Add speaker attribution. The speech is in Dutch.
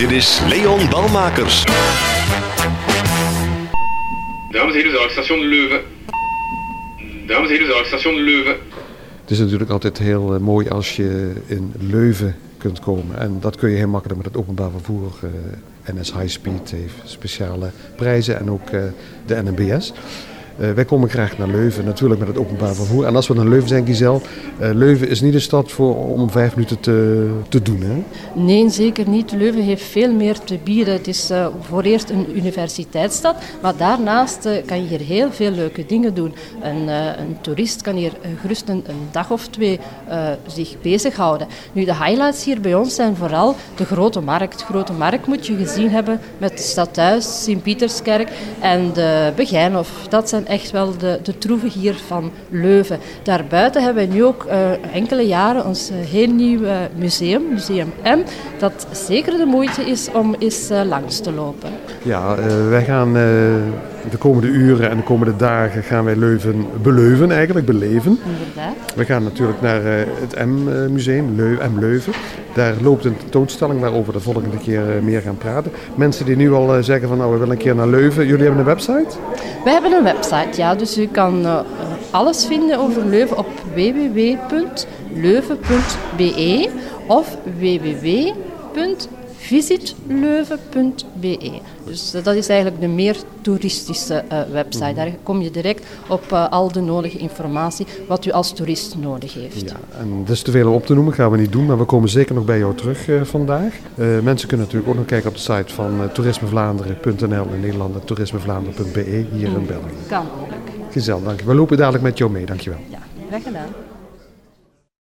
Speaker 1: Dit is Leon Balmakers.
Speaker 2: Dames en heren, station Leuven. Dames en heren, station Leuven.
Speaker 3: Het is natuurlijk altijd heel eh, mooi als je in Leuven kunt komen. En dat kun je heel makkelijk met het openbaar vervoer. eh, NS High Speed heeft speciale prijzen en ook eh, de NMBS. Eh, wij komen graag naar Leuven, natuurlijk met het openbaar vervoer. En als we naar Leuven zijn, Giselle, eh, Leuven is niet een stad voor om vijf minuten te, te doen. Hè?
Speaker 4: Nee, zeker niet. Leuven heeft veel meer te bieden. Het is eh, voor eerst een universiteitsstad, maar daarnaast kan je hier heel veel leuke dingen doen. Een, een toerist kan hier gerust een, dag of twee zich bezighouden. Nu, de highlights hier bij ons zijn vooral de Grote Markt. Grote Markt moet je gezien hebben met het stadhuis, Sint-Pieterskerk en de Begijnhof. Dat zijn echt wel de, de troeven hier van Leuven. Daarbuiten hebben wij nu ook eh, enkele jaren ons eh, heel nieuw museum, Museum M, dat zeker de moeite is om eens eh, langs te lopen.
Speaker 3: Ja, wij gaan de komende uren en de komende dagen gaan wij Leuven beleuven eigenlijk, beleven.
Speaker 4: Inderdaad.
Speaker 3: We gaan natuurlijk naar eh, het M-museum, M Leuven. Daar loopt een tentoonstelling waarover we de volgende keer eh, meer gaan praten. Mensen die nu al eh, zeggen van nou we willen een keer naar Leuven. Jullie hebben een website?
Speaker 4: Wij hebben een website, ja, dus u kan alles vinden over Leuven op www.leuven.be of www.visitleuven.be. Dus eh, dat is eigenlijk de meer toeristische eh, website. Daar kom je direct op eh, al de nodige informatie wat u als toerist nodig heeft.
Speaker 3: Ja, en dat is te veel om op te noemen, gaan we niet doen, maar we komen zeker nog bij jou terug vandaag. Mensen kunnen natuurlijk ook nog kijken op de site van toerismevlaanderen.nl in Nederland en toerismevlaanderen.be hier in België.
Speaker 4: Kan ook.
Speaker 3: Gezellig, dank je. We lopen dadelijk met jou mee, dankjewel.
Speaker 4: Ja, graag gedaan.